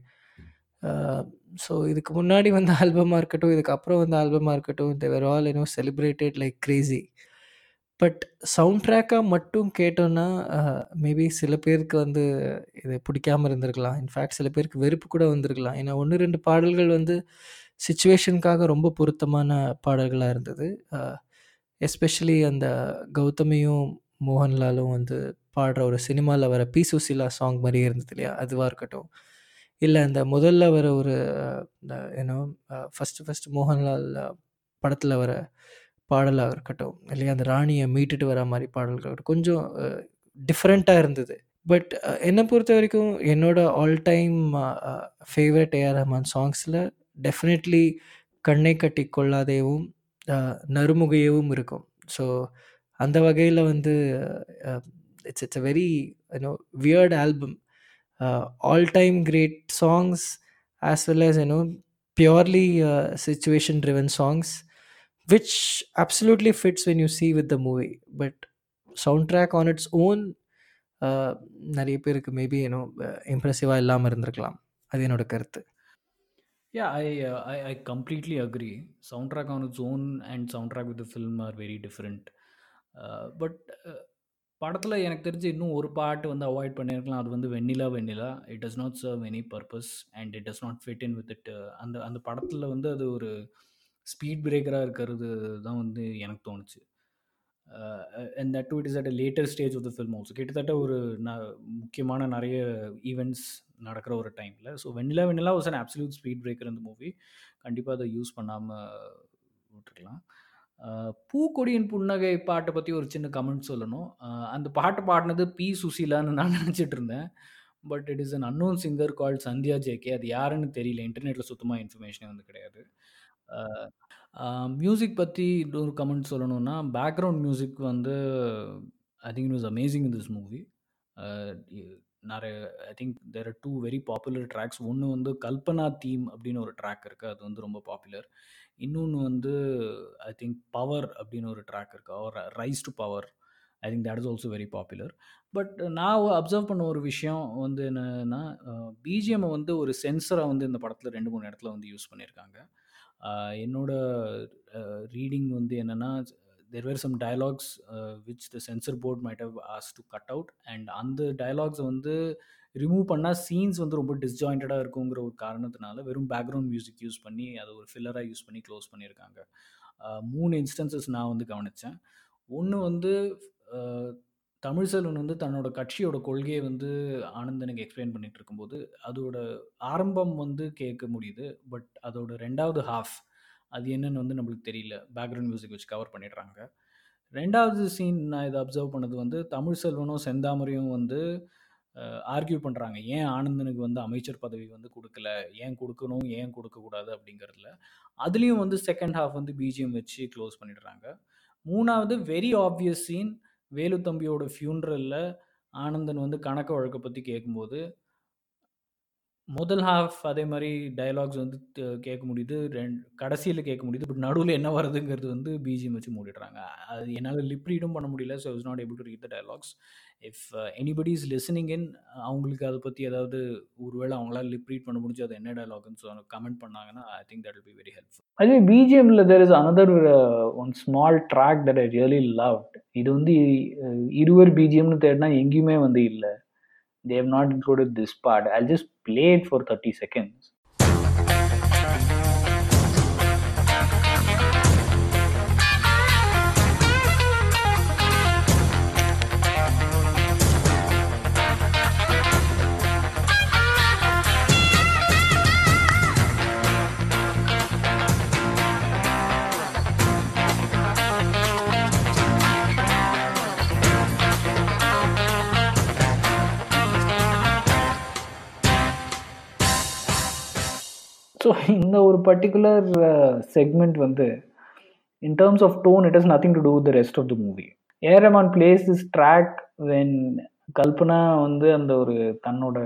ஸோ இதுக்கு முன்னாடி வந்த ஆல்பமாக இருக்கட்டும், இதுக்கப்புறம் வந்த ஆல்பமாக இருக்கட்டும், they were all you celebrated like crazy but sound ட்ராக்காக மட்டும் கேட்டோன்னா மேபி சில பேருக்கு வந்து இது பிடிக்காம இருந்திருக்கலாம். இன்ஃபேக்ட் சில பேருக்கு வெறுப்பு கூட வந்திருக்கலாம். ஏன்னா 1, 2 பாடல்கள் வந்து சுச்சுவேஷனுக்காக ரொம்ப பொருத்தமான பாடல்களாக இருந்தது. எஸ்பெஷலி அந்த கௌதமியும், மோகன்லாலும் வந்து பாடுற ஒரு சினிமாவில் வர பிசுசிலா சாங் மாதிரியே இருந்தது இல்லையா? அதுவாக இருக்கட்டும். இல்லை அந்த முதல்ல வர ஒரு ஏன்னோ ஃபஸ்ட்டு ஃபஸ்ட்டு மோகன்லால் படத்தில் வர பாடலாக இருக்கட்டும் இல்லையா அந்த ராணியை மீட்டுட்டு வர மாதிரி பாடல்கள் இருக்கட்டும் கொஞ்சம் டிஃப்ரெண்ட்டாக இருந்தது பட் என்னை பொறுத்த வரைக்கும் என்னோட all time favourite AR Rahman சாங்ஸில் definitely கண்ணை கட்டி கொள்ளாதேவும் நறுமுகையவும் இருக்கும். ஸோ அந்த வகையில் வந்து it's it's a very you know weird album all time great songs as well as you know purely situation driven songs which absolutely fits when you see with the movie but sound track on its own நிறைய பேருக்கு maybe ஏன்னோ இம்ப்ரெசிவாக இல்லாமல் இருந்திருக்கலாம். அது என்னோட கருத்து. Yeah, I, uh, I I completely agree. Soundtrack on its own and soundtrack with the film are very different. Uh, but uh, படத்தில் எனக்கு தெரிஞ்சு இன்னும் ஒரு பாட்டு வந்து அவாய்ட் பண்ணியிருக்கலாம் அது வந்து Vennila Vennila. It does not serve any purpose and it does not fit in with it அந்த அந்த படத்தில் வந்து அது ஒரு ஸ்பீட் பிரேக்கராக இருக்கிறது தான் வந்து எனக்கு தோணுச்சு. And that it is at a later stage of the film also கிட்டத்தட்ட ஒரு ந முக்கியமான நிறைய ஈவெண்ட்ஸ் நடக்கிற ஒரு டைமில். So Vennila Vennila was an absolute speed breaker இந்த மூவி கண்டிப்பாக அதை யூஸ் பண்ணாமல் விட்டுருக்கலாம் பூக்கொடியின் புன்னகை பாட்டை பற்றி ஒரு சின்ன கமெண்ட் சொல்லணும். அந்த பாட்டு பாடினது பி சுசீலான்னு நான் நினச்சிட்டு இருந்தேன். But it is an unknown singer call Sandhya JK அது யாருன்னு தெரியல. இன்டர்நெட்டில் சுத்தமாக இன்ஃபர்மேஷனே வந்து கிடையாது. மியூசிக் பற்றி இன்னொரு கமெண்ட் சொல்லணும்னா பேக்ரவுண்ட் மியூசிக் வந்து I think it was amazing in this movie நிறைய I think there are two very popular tracks ஒன்று வந்து கல்பனா தீம் அப்படின்னு ஒரு ட்ராக் இருக்குது அது வந்து ரொம்ப பாப்புலர் இன்னொன்று வந்து ஐ திங்க் பவர் அப்படின்னு ஒரு ட்ராக் இருக்குது அவர் rise to power I think that is also very popular but நான் அப்சர்வ் பண்ண ஒரு விஷயம் வந்து என்னென்னா பிஜிஎம்மை வந்து ஒரு சென்சரை வந்து இந்த படத்தில் ரெண்டு மூணு இடத்துல வந்து யூஸ் பண்ணியிருக்காங்க என்னோட ரீடிங் வந்து என்னென்னா there were some dialogues which the censor board might have as to cut out and அந்த டயலாக்ஸை வந்து ரிமூவ் பண்ணால் சீன்ஸ் வந்து ரொம்ப டிஸ்ஜாயிண்டடாக இருக்குங்கிற ஒரு காரணத்தினால வெறும் பேக்ரவுண்ட் மியூசிக் யூஸ் பண்ணி அதை ஒரு ஃபில்லராக யூஸ் பண்ணி க்ளோஸ் பண்ணியிருக்காங்க. மூணு இன்ஸ்டன்சஸ் நான் வந்து கவனித்தேன் ஒன்று வந்து தமிழ்செல்வன் வந்து தன்னோட கட்சியோட கொள்கையை வந்து ஆனந்தனுக்கு எக்ஸ்பிளைன் பண்ணிகிட்டு இருக்கும்போது அதோட ஆரம்பம் வந்து கேட்க முடியுது. பட் அதோட ரெண்டாவது ஹாஃப் அது என்னன்னு வந்து நம்மளுக்கு தெரியல. பேக்ரவுண்ட் மியூசிக் வச்சு கவர் பண்ணிடுறாங்க. ரெண்டாவது சீன் நான் இதை அப்சர்வ் பண்ணது வந்து தமிழ் செல்வனும் செந்தாமரையும் வந்து ஆர்கியூ பண்ணுறாங்க ஏன் ஆனந்தனுக்கு வந்து அமைச்சர் பதவி வந்து கொடுக்கல? ஏன் கொடுக்கணும்? ஏன் கொடுக்கக்கூடாது? அப்படிங்கிறதுல. அதுலேயும் வந்து செகண்ட் ஹாஃப் வந்து பிஜிஎம் வச்சு க்ளோஸ் பண்ணிடுறாங்க. மூணாவது வெரி ஆப்வியஸ் சீன் வேலு தம்பியோட ஃபியூன்ரலில் ஆனந்தன் வந்து கணக்கு வழக்கை பற்றி கேட்கும்போது முதல் ஹாஃப் அதே மாதிரி டயலாக்ஸ் வந்து கேட்க முடியுது. ரெண்டு கடைசியில் கேட்க முடியுது. பட் நடுவில் என்ன வருதுங்கிறது வந்து பிஜிஎம் வச்சு மூடிடுறாங்க. அது என்னால் லிப்ரீடும் பண்ண முடியல. So is not able to read the dialogues if anybody is listening in அவங்களுக்கு அதை பற்றி ஏதாவது ஒருவேளை அவங்களால லிப்ரீட் பண்ண முடிஞ்சு அது என்ன டயலாக்னு சொல்லி கமெண்ட் பண்ணாங்கன்னா I think that will be very helpful அதே பிஜிஎம்ல there is another one small track that I really love இது வந்து இருவர் பிஜிஎம்னு தேடினா எங்கேயுமே வந்து இல்லை. They not included this part I just played for 30 seconds so இந்த ஒரு பர்டிகுலர் செக்மெண்ட் uh, வந்து in terms of tone it is nothing to do the rest of the movie AR Rahman plays this track when Kalpana வந்து அந்த ஒரு தன்னோட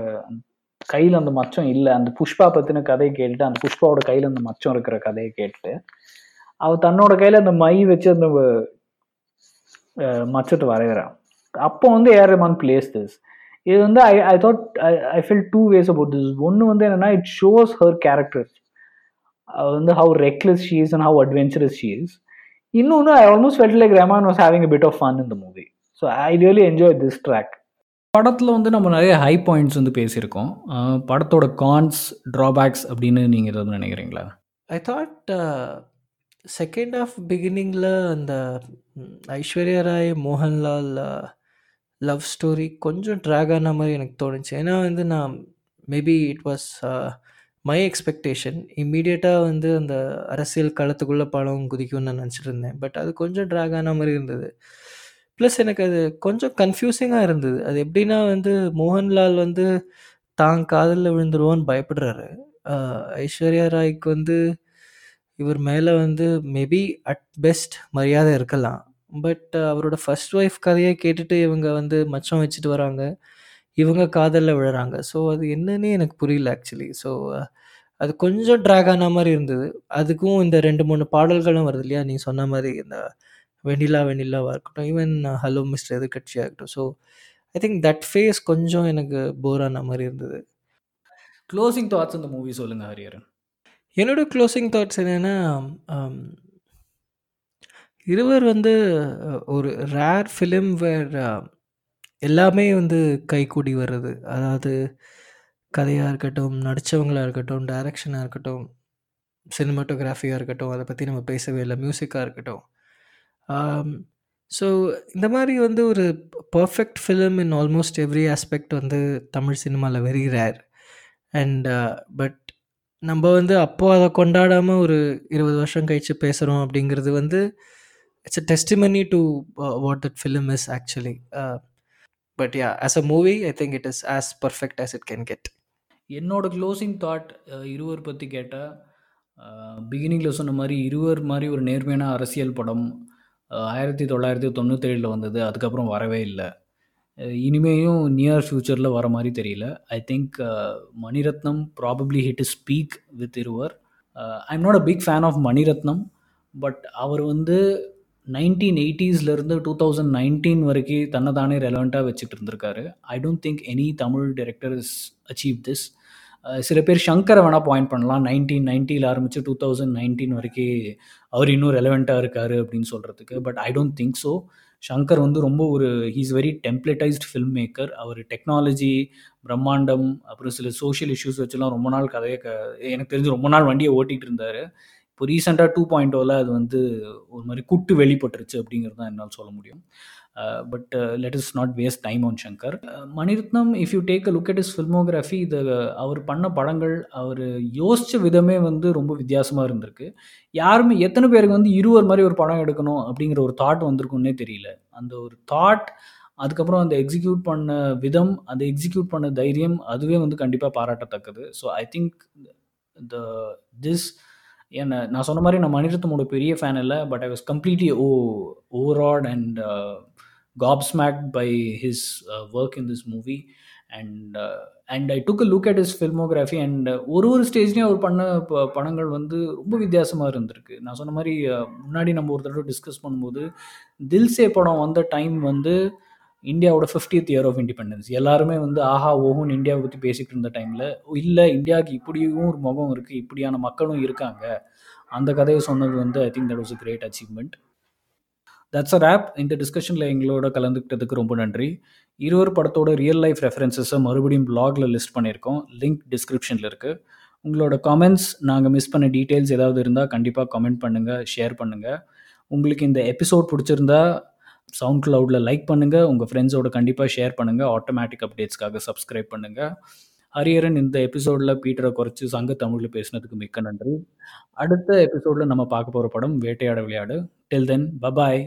கையில் அந்த மச்சம் இல்லை. அந்த புஷ்பா பற்றின கதையை கேட்டுட்டு அந்த புஷ்பாவோட கையில் அந்த மச்சம் இருக்கிற கதையை கேட்டுட்டு அவள் தன்னோட கையில் அந்த மை வச்சு அந்த மச்சத்தை வரைகிறான் அப்போ வந்து ஏரமான் பிளேஸ் திஸ் இது வந்து I I thought I I feel two ways about this ஒன்று வந்து என்னன்னா இட் ஷோஸ் ஹர் கேரக்டர் வந்து how reckless she is and how adventurous she is இன்னொன்று I almost felt like Rahman was having a bit of fun இந்த movie so I really enjoy this track படத்தில் வந்து நம்ம நிறைய high points வந்து பேசியிருக்கோம். படத்தோட கான்ஸ் ட்ராபேக்ஸ் அப்படின்னு நீங்கள் ஏதாவது நினைக்கிறீங்களா? ஐ தாட் செகண்ட் ஆஃப் பிகினிங்கில் அந்த ஐஸ்வர்யா ராய் மோகன்லால் லவ் ஸ்டோரி கொஞ்சம் ட்ராக் ஆன மாதிரி எனக்கு தோணுச்சு. ஏன்னா வந்து நான் maybe it was my expectation இம்மீடியட்டாக வந்து அந்த அரசியல் களத்துக்குள்ளே படம் குதிக்கும்னு நான் நினச்சிட்டு இருந்தேன் பட் அது கொஞ்சம் ட்ராக் ஆன மாதிரி இருந்தது. ப்ளஸ் எனக்கு அது கொஞ்சம் கன்ஃபியூசிங்காக இருந்தது. அது எப்படின்னா வந்து மோகன்லால் வந்து தான் காதலில் விழுந்துருவோன்னு பயப்படுறாரு. ஐஸ்வர்யா ராய்க்கு வந்து இவர் மேலே வந்து மேபி அட் பெஸ்ட் மரியாதை இருக்கலாம். பட் அவரோட ஃபர்ஸ்ட் ஒய்ஃப் கதையை கேட்டுட்டு இவங்க வந்து மச்சம் வச்சுட்டு வராங்க. இவங்க காதலில் விழுறாங்க. ஸோ அது என்னன்னே எனக்கு புரியல ஆக்சுவலி ஸோ அது கொஞ்சம் ட்ராக் ஆன மாதிரி இருந்தது. அதுக்கும் இந்த ரெண்டு மூணு பாடல்களும் வருது இல்லையா? நீ சொன்ன மாதிரி இந்த வெண்ணிலா வெண்ணிலாவாக இருக்கட்டும் ஈவன் ஹலோ மிஸ்டர் எதிர்கட்சியாக இருக்கட்டும். So I think that phase கொஞ்சம் எனக்கு போர் ஆன மாதிரி இருந்தது. க்ளோசிங் தாட்ஸ் இந்த மூவி சொல்லுங்கள் ஹரியரன் என்னோட க்ளோசிங் தாட்ஸ் என்னென்னா இருவர் வந்து ஒரு ரேர் ஃபிலிம் வேர் எல்லாமே வந்து கைகூடி வர்றது. அதாவது கதையாக இருக்கட்டும் நடித்தவங்களாக இருக்கட்டும் டைரக்ஷனாக இருக்கட்டும் சினிமாட்டோகிராஃபியாக இருக்கட்டும் அதை பற்றி நம்ம பேசவே இல்லை மியூசிக்காக இருக்கட்டும். ஸோ இந்த மாதிரி வந்து ஒரு perfect film in almost every aspect வந்து தமிழ் சினிமாவில் வெரி ரேர் அண்ட் பட் நம்ம வந்து அப்போது அதை கொண்டாடாமல் ஒரு இருபது வருஷம் கழித்து பேசுகிறோம் அப்படிங்கிறது வந்து it's a testimony to what film film is actually but yeah as a movie I think it is as perfect as it can get என்னோட க்ளோசிங் தாட் uh, இருவர் பற்றி கேட்டால் uh, பிகினிங்கில் சொன்ன மாதிரி இருவர் மாதிரி ஒரு நேர்மையான அரசியல் படம் uh, ஆயிரத்தி தொள்ளாயிரத்தி தொண்ணூற்றேழில் வந்தது அதுக்கப்புறம் வரவே இல்லை. இனிமேயும் நியர் ஃப்யூச்சரில் வர மாதிரி தெரியல. I think Mani Ratnam probably hit is speak with Iruvar. I'm not a big fan of Mani Ratnam but அவர் வந்து நைன்டீன் எயிட்டிஸ்லேருந்து டூ தௌசண்ட் நைன்டீன் வரைக்கும் தன்னை தானே ரெலவெண்ட்டாக வச்சுட்டு இருந்திருக்காரு I don't think any Tamil director is achieve this சில பேர் ஷங்கரை வேணால் பாயிண்ட் பண்ணலாம். நைன்டீன் நைன்ட்டியில் ஆரம்பித்து டூ தௌசண்ட் நைன்டீன் வரைக்கும் அவர் இன்னும் ரெலவெண்ட்டாக இருக்கார் அப்படின்னு சொல்கிறதுக்கு but I don't think so Shankar வந்து ரொம்ப ஒரு he's very templatized film maker அவர் டெக்னாலஜி பிரம்மாண்டம் அப்புறம் சில சோஷியல் இஷ்யூஸ் வச்சுலாம் ரொம்ப நாள் கதையை க எனக்கு தெரிஞ்சு ரொம்ப நாள் வண்டியை ஓட்டிகிட்டு இருந்தார். இப்போ ரீசெண்டாக டூ பாயிண்ட் அது வந்து ஒரு மாதிரி குட்டு வெளிப்பட்டுருச்சு அப்படிங்கிறது தான் என்னால் சொல்ல முடியும். But let us not waste time on Shankar Mani Ratnam if you take a look at his filmography இது அவர் பண்ண படங்கள் அவர் யோசித்த விதமே வந்து ரொம்ப வித்தியாசமாக இருந்திருக்கு. யாருமே எத்தனை பேருக்கு வந்து இருவர் மாதிரி ஒரு படம் எடுக்கணும் அப்படிங்கிற ஒரு தாட் வந்திருக்குன்னே தெரியல. அந்த ஒரு தாட் அதுக்கப்புறம் அந்த எக்ஸிக்யூட் பண்ண விதம் அந்த எக்ஸிக்யூட் பண்ண தைரியம் அதுவே வந்து கண்டிப்பாக பாராட்டத்தக்கது. So I think the this என்ன நான் சொன்ன மாதிரி நான் மணிரத்னமோட பெரிய ஃபேன் இல்லை but I was completely oh overawed and gobsmacked by his work in this movie and and I and I look at his at and uh, ஒரு ஒரு ஸ்டேஜ்லேயும் அவர் பண்ண ப- படங்கள் வந்து ரொம்ப வித்தியாசமாக இருந்திருக்கு. நான் சொன்ன மாதிரி uh, முன்னாடி நம்ம ஒரு தடவை டிஸ்கஸ் பண்ணும்போது தில்சே படம் வந்த டைம் வந்து இந்தியாவோட ஃபிஃப்டியத் இயர் ஆஃப் இண்டிபெண்டன்ஸ் எல்லாருமே வந்து ஆஹா ஓஹோன்னு இந்தியாவை பற்றி பேசிகிட்டு இருந்த டைமில் இல்லை இந்தியாவுக்கு இப்படியும் ஒரு முகம் இருக்குது இப்படியான மக்களும் இருக்காங்க. அந்த கதையை சொன்னது வந்து I think that was a great achievement that's a wrap இந்த டிஸ்கஷனில் எங்களோட கலந்துக்கிட்டதுக்கு ரொம்ப நன்றி. இருவர் படத்தோட ரியல் லைஃப் ரெஃபரன்சஸை மறுபடியும் பிளாகில் லிஸ்ட் பண்ணியிருக்கோம். லிங்க் டிஸ்கிரிப்ஷனில் இருக்குது உங்களோட கமெண்ட்ஸ் நாங்கள் மிஸ் பண்ண டீட்டெயில்ஸ் ஏதாவது இருந்தால் கண்டிப்பாக கமெண்ட் பண்ணுங்கள் ஷேர் பண்ணுங்கள் உங்களுக்கு இந்த எபிசோட் பிடிச்சிருந்தா சவுண்ட் க்ளவுடில் லைக் பண்ணுங்கள் உங்கள் ஃப்ரெண்ட்ஸோட கண்டிப்பாக ஷேர் பண்ணுங்கள் ஆட்டோமேட்டிக் அப்டேட்ஸ்க்காக சப்ஸ்கிரைப் பண்ணுங்கள் ஹரியரன் இந்த எபிசோடில் பீட்டரை குறைச்சி சங்க தமிழில் பேசினதுக்கு மிக்க நன்றி. அடுத்த எபிசோடில் நம்ம பார்க்க போகிற படம் வேட்டையாட விளையாடு. டில் தென் பபாய்